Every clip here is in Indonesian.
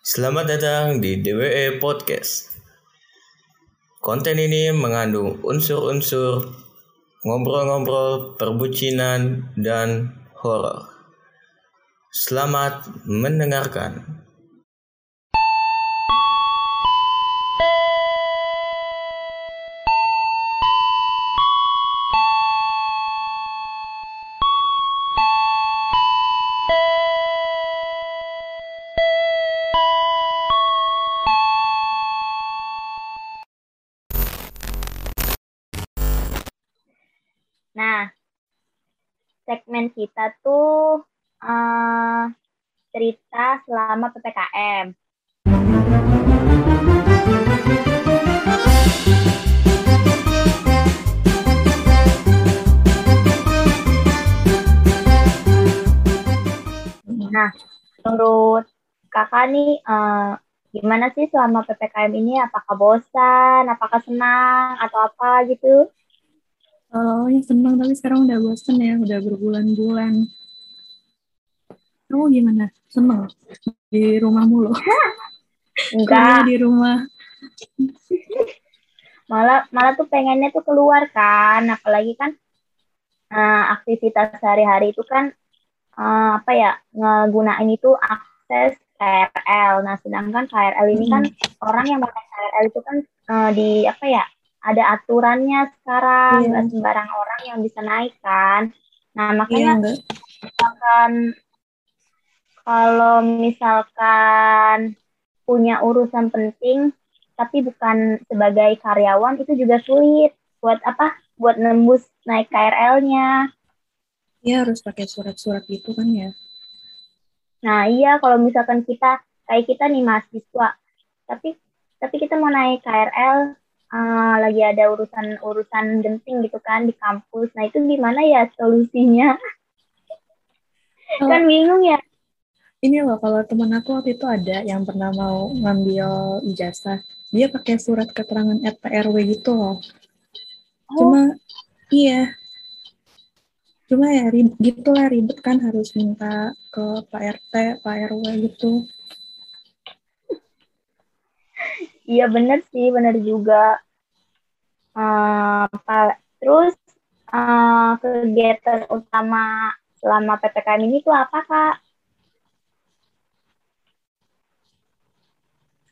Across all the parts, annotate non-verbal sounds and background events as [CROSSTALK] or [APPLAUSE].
Selamat datang di DWE Podcast. Konten ini mengandung unsur-unsur ngobrol-ngobrol, perbucinan, dan horor. Selamat mendengarkan. Kita tuh eh, cerita selama PPKM. Nah, menurut kakak nih, eh, gimana sih selama PPKM ini? Apakah bosan, apakah senang, atau apa gitu? Awalnya senang tapi sekarang udah bosen ya, udah berbulan-bulan. Kamu gimana? Seneng di rumah mulu? [LAUGHS] Enggak, di rumah. malah malah tuh pengennya tuh keluar kan, apalagi kan eh, aktivitas sehari-hari itu kan eh, apa ya ngegunain itu akses KRL. Nah, sedangkan KRL ini kan orang yang pakai KRL itu kan eh, di apa ya ada aturannya sekarang, nggak sembarang orang yang bisa naik kan. Nah, makanya misalkan kalau misalkan punya urusan penting tapi bukan sebagai karyawan itu juga sulit buat apa? Buat nembus naik KRL-nya. Iya harus pakai surat-surat gitu kan ya. Nah, iya kalau misalkan kita kayak kita nih mahasiswa, tapi tapi kita mau naik KRL eh, lagi ada urusan-urusan genting gitu kan di kampus. Nah, itu gimana ya solusinya? Oh, Kan bingung ya. ini loh kalau teman aku waktu itu ada yang pernah mau ngambil ijazah, dia pakai surat keterangan RT RW gitu loh. Oh, Cuma iya, cuma ya ribet gitu lah ribet kan harus minta ke Pak RT, Pak RW gitu. Iya bener sih, bener juga. Apa- terus eh, kegiatan utama selama PPKM ini tuh apa, Kak?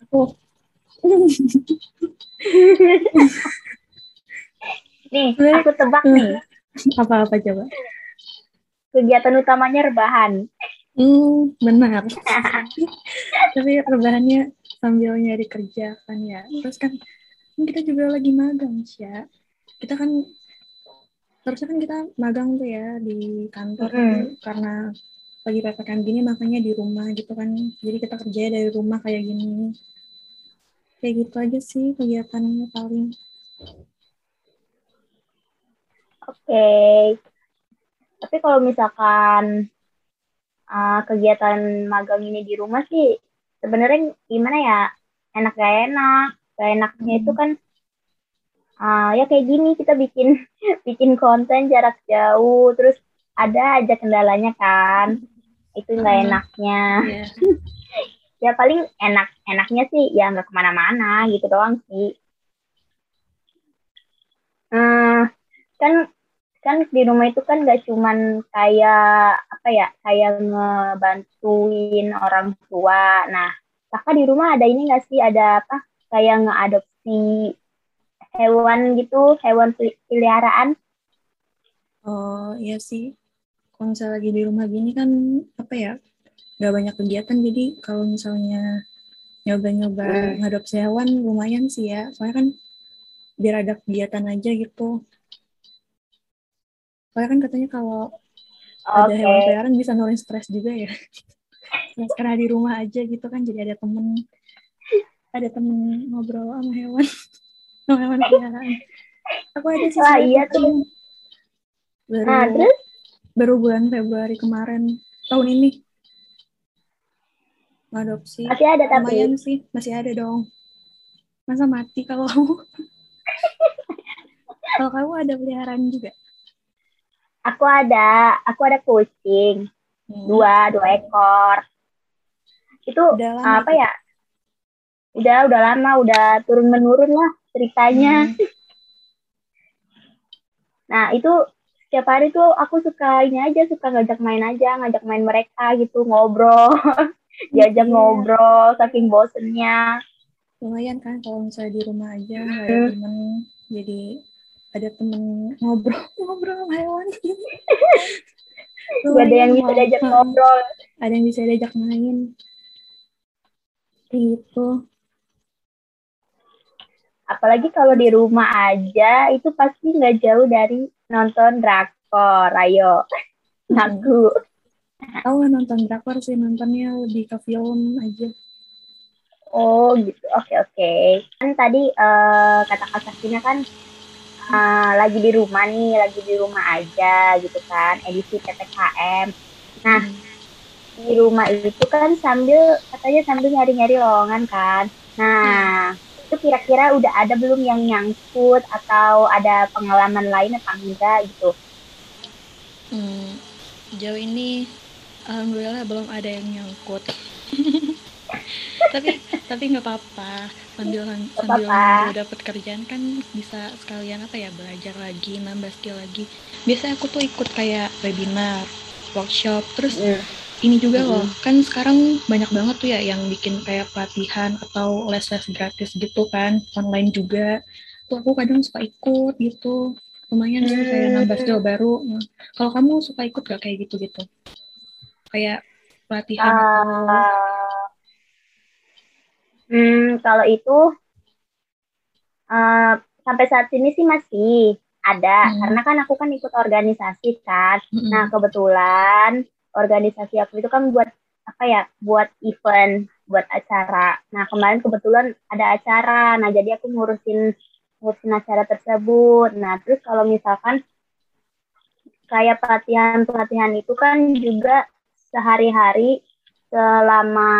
Aku [LAUGHS] Nih, aku tebak nih, apa-apa coba? kegiatan utamanya rebahan. Hmm, benar. [LAUGHS] Tapi rebahannya sambil nyari kerja kan ya. Terus kan kan kita juga lagi magang sih ya. Kita kan harusnya kan kita magang tuh ya di kantor tuh, karena lagi ppkm gini makanya di rumah gitu kan. Jadi kita kerja dari rumah kayak gini. Kayak gitu aja sih kegiatannya paling. Oke. Tapi kalau misalkan uh, kegiatan magang ini di rumah sih sebenarnya gimana ya? Enak gak enak. Gak enaknya itu kan uh, ya kayak gini kita bikin [LAUGHS] bikin konten jarak jauh terus ada aja kendalanya kan. Itu nggak Hmm. enaknya. Iya. [LAUGHS] Ya paling enak enaknya sih ya nggak ke mana-mana gitu doang sih. Eh, kan kan di rumah itu kan gak cuman kayak apa ya kayak ngebantuin orang tua. Nah, kakak di rumah ada ini gak sih ada apa kayak ngeadopsi hewan gitu, hewan peli- peliharaan? Oh iya sih. Kalau misalnya lagi di rumah gini kan apa ya? Gak banyak kegiatan jadi kalau misalnya nyoba-nyoba Hmm. ngadopsi hewan lumayan sih ya. Soalnya kan biar ada kegiatan aja gitu. Soalnya kan katanya kalau ada Oke. hewan peliharaan bisa nurin stres juga ya. [LAUGHS] Stres karena di rumah aja gitu kan jadi ada temen. Ada temen ngobrol sama hewan. [LAUGHS] Sama hewan peliharaan. Aku ada sih sebenarnya iya tuh. Baru Nah, terus? baru bulan Februari kemarin. Tahun ini. Adopsi masih ada tapi? Lumayan sih masih ada dong. Masa mati kalau kamu? [LAUGHS] Kalau kamu ada peliharaan juga aku ada, aku ada kucing Hmm. dua, dua ekor. itu Udah lama apa ya? Udah udah lama, udah turun menurun lah ceritanya. Hmm. [LAUGHS] Nah, itu setiap hari tuh aku suka ini aja, suka ngajak main aja, ngajak main mereka gitu, ngobrol. [LAUGHS] Diajak Iya. ngobrol, saking bosennya. lumayan kan kalau misalnya di rumah aja nggak ada Hmm. temen jadi ada temen ngobrol [LAUGHS] ngobrol sama hewan ada yang bisa diajak ngobrol. ada yang bisa diajak main gitu Apalagi kalau di rumah aja, itu pasti nggak jauh dari nonton drakor. Ayo, [LAUGHS] aku. tahu nggak nonton drakor sih nontonnya lebih ke film aja Oh gitu, oke oke. Kan tadi eh, kata Kak Sakina kan eh, lagi di rumah nih, lagi di rumah aja gitu kan, edisi PPKM. Nah, di rumah itu kan sambil, katanya sambil nyari-nyari lowongan kan. Nah, itu kira-kira udah ada belum yang nyangkut atau ada pengalaman lain apa enggak gitu? Hmm, jauh ini alhamdulillah belum ada yang nyangkut. [LAUGHS] tapi tapi nggak apa-apa. Sambil sambil nunggu dapat kerjaan kan bisa sekalian apa ya belajar lagi nambah skill lagi. Biasanya aku tuh ikut kayak webinar, workshop, terus ini juga loh kan sekarang banyak banget tuh ya yang bikin kayak pelatihan atau les-les gratis gitu kan online juga. Tuh aku kadang suka ikut gitu. Lumayan sih kayak nambah skill baru. Nah, kalau kamu suka ikut gak kayak gitu gitu kayak pelatihan atau Ah, hmm, kalau itu eh, sampai saat ini sih masih ada Hmm. karena kan aku kan ikut organisasi kan. Mm-mm. Nah kebetulan organisasi aku itu kan buat apa ya? Buat event, buat acara. Nah kemarin kebetulan ada acara. Nah jadi aku ngurusin ngurusin acara tersebut. Nah terus kalau misalkan kayak pelatihan pelatihan itu kan juga sehari-hari selama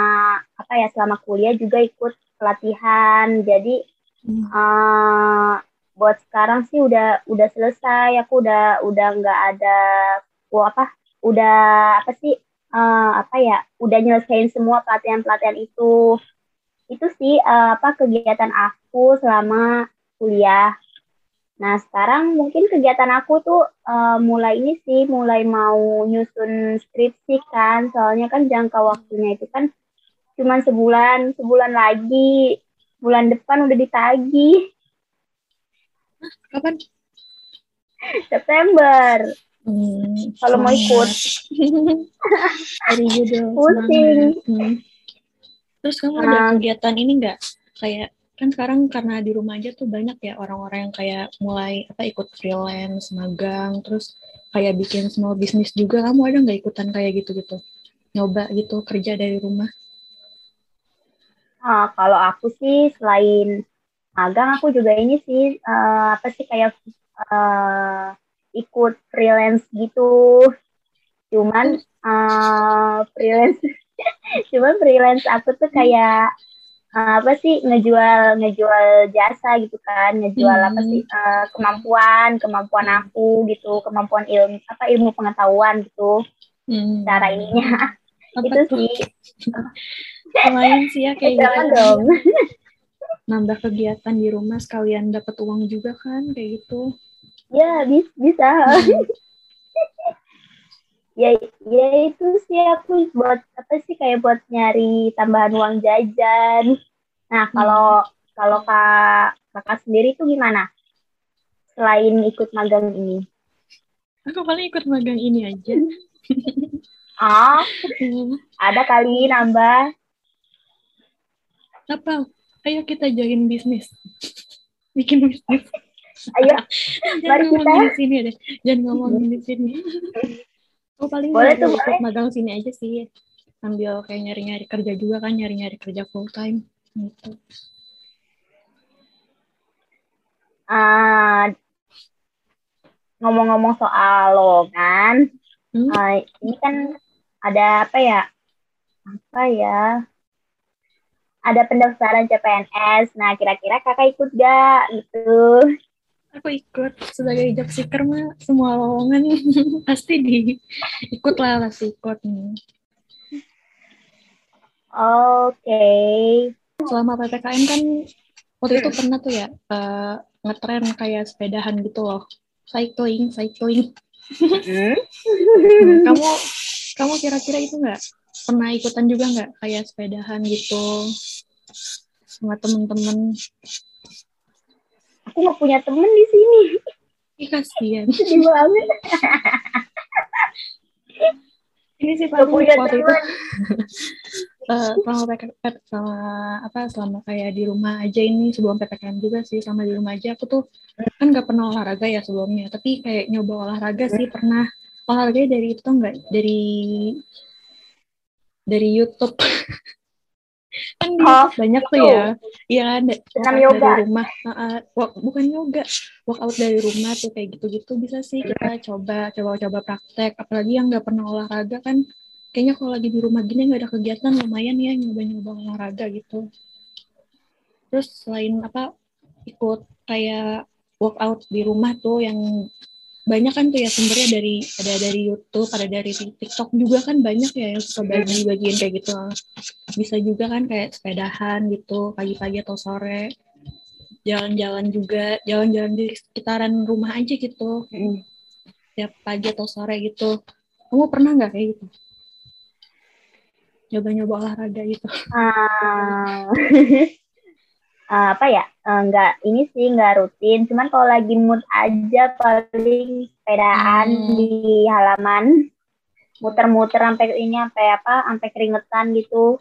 apa ya selama kuliah juga ikut pelatihan. Jadi Hmm. eh, buat sekarang sih udah udah selesai. Aku udah udah nggak ada wah apa udah apa sih eh, apa ya udah nyelesain semua pelatihan pelatihan itu. Itu sih eh, apa kegiatan aku selama kuliah nah sekarang mungkin kegiatan aku tuh eh, mulai ini sih mulai mau nyusun skripsi kan soalnya kan jangka waktunya itu kan cuman sebulan sebulan lagi bulan depan udah ditagih kapan September Hmm, kalau mau ikut [LAUGHS] Pusing. Hmm. Terus kamu ada Ah. kegiatan ini nggak? Kayak kan sekarang karena di rumah aja tuh banyak ya orang-orang yang kayak mulai apa ikut freelance, magang, terus kayak bikin small business juga. Kamu ada nggak ikutan kayak gitu-gitu? Nyoba gitu kerja dari rumah? Ah, kalau aku sih selain magang aku juga ini sih eh, apa sih kayak eh, ikut freelance gitu cuman eh, freelance [LAUGHS] cuman freelance aku tuh kayak apa sih ngejual ngejual jasa gitu kan ngejual apa Hmm. sih eh, kemampuan kemampuan aku gitu kemampuan ilmu apa ilmu pengetahuan gitu Hmm. cara ininya Apa itu tuh? sih Lumayan sih ya kayak gitu. dong Nambah kegiatan di rumah sekalian dapat uang juga kan kayak gitu. ya bis- bisa Hmm. Ya ya itu sih aku buat apa sih kayak buat nyari tambahan uang jajan nah kalau kalau kak kakak sendiri tuh gimana selain ikut magang ini Aku paling ikut magang ini aja. ah [LAUGHS] Hmm. ada kali nambah Apa? Ayo kita join bisnis. [LAUGHS] Bikin bisnis. ayo [LAUGHS] Mari kita. di sini deh. Jangan ngomongin di sini. Aku paling Boleh baru tuh, ikut boleh. magang sini aja sih. Sambil kayak nyari-nyari kerja juga kan, nyari-nyari kerja full time. Gitu. Ah, ngomong-ngomong soal lowongan Hmm? ah, ini kan ada apa ya apa ya ada pendaftaran CPNS nah kira-kira kakak ikut gak gitu Aku ikut sebagai job seeker mah semua lowongan [LAUGHS] pasti di ikut lah pasti ikut. Hmm. Oke. Selama PPKM kan waktu itu pernah tuh ya uh, ngetren kayak sepedahan gitu loh. Cycling, cycling. Hmm, [LAUGHS] kamu kamu kira-kira itu nggak pernah ikutan juga nggak kayak sepedahan gitu sama temen-temen? Aku nggak punya temen di sini. Ih kasihan. [LAUGHS] Sedih banget. Ini sih paling punya waktu itu temen. [LAUGHS] eh, selama PPKM selama apa selama kayak di rumah aja ini sebelum PPKM juga sih sama di rumah aja aku tuh kan nggak pernah olahraga ya sebelumnya tapi kayak nyoba olahraga sih pernah olahraganya dari itu enggak dari dari YouTube [LAUGHS] kan Oh, banyak tuh ya. Iya kan workout yoga. dari rumah. Uh, uh, bukan yoga workout dari rumah tuh kayak gitu-gitu bisa sih kita coba coba-coba praktek. Apalagi yang nggak pernah olahraga kan kayaknya kalau lagi di rumah gini nggak ada kegiatan lumayan ya nyoba-nyoba olahraga gitu. Terus selain apa ikut kayak workout di rumah tuh yang banyak kan tuh ya sumbernya dari ada dari YouTube ada dari TikTok juga kan banyak ya yang suka bagi-bagiin kayak gitu. Bisa juga kan kayak sepedahan gitu pagi-pagi atau sore. Jalan-jalan juga jalan-jalan di sekitaran rumah aja gitu. Hmm. tiap pagi atau sore gitu. Kamu pernah nggak kayak gitu? Coba-nyoba olahraga gitu? Ah, [LAUGHS] ah, apa ya? Eh, Nggak ini sih nggak rutin. Cuman kalau lagi mood aja paling sepedaan Hmm. di halaman, muter-muter sampai ini sampai apa? Sampai keringetan gitu.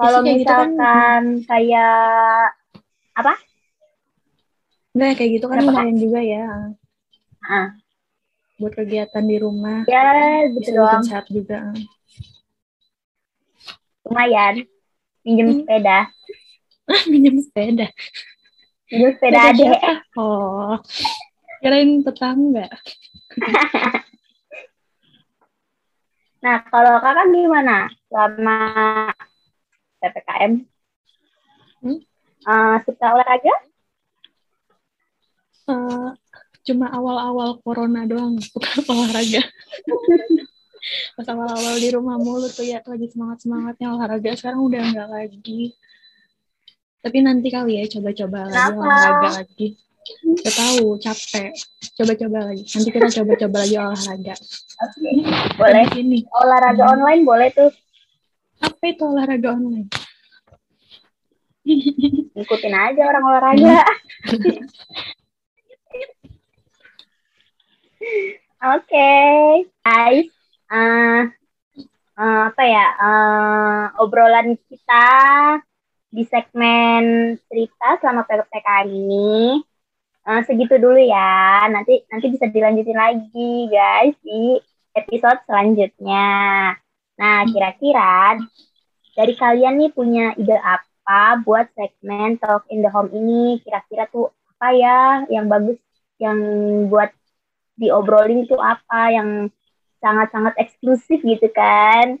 Kalau kayak gitu kan. misalkan kayak nggak kayak gitu kan lumayan juga ya ah, buat kegiatan di rumah ya bisa gitu doang, bikin sehat juga lumayan. Minjem Hmm. sepeda, [LAUGHS] minjem sepeda minjem sepeda siapa? oh kirain tetangga [LAUGHS] Nah, kalau kakak gimana selama ppkm? Hmm? Eh, suka olahraga? Eh, cuma awal-awal corona doang bukan [LAUGHS] olahraga pas awal-awal di rumah mulu tuh ya lagi semangat-semangatnya olahraga sekarang udah nggak lagi tapi nanti kali ya coba-coba lagi olahraga lagi Gak tahu capek coba-coba lagi nanti kita coba-coba lagi olahraga Boleh. Sini Olahraga Hmm. online boleh tuh. apa itu olahraga online [LAUGHS] Ikutin aja orang olahraga. [LAUGHS] Oke, guys. Eh, eh, apa ya? eh, obrolan kita di segmen cerita selama PPKM ini eh, segitu dulu ya. Nanti nanti bisa dilanjutin lagi, guys, di episode selanjutnya. Nah, kira-kira dari kalian nih punya ide apa buat segmen Talk in the Home ini? Kira-kira tuh apa ya yang bagus yang buat diobrolin itu apa yang sangat-sangat eksklusif gitu kan?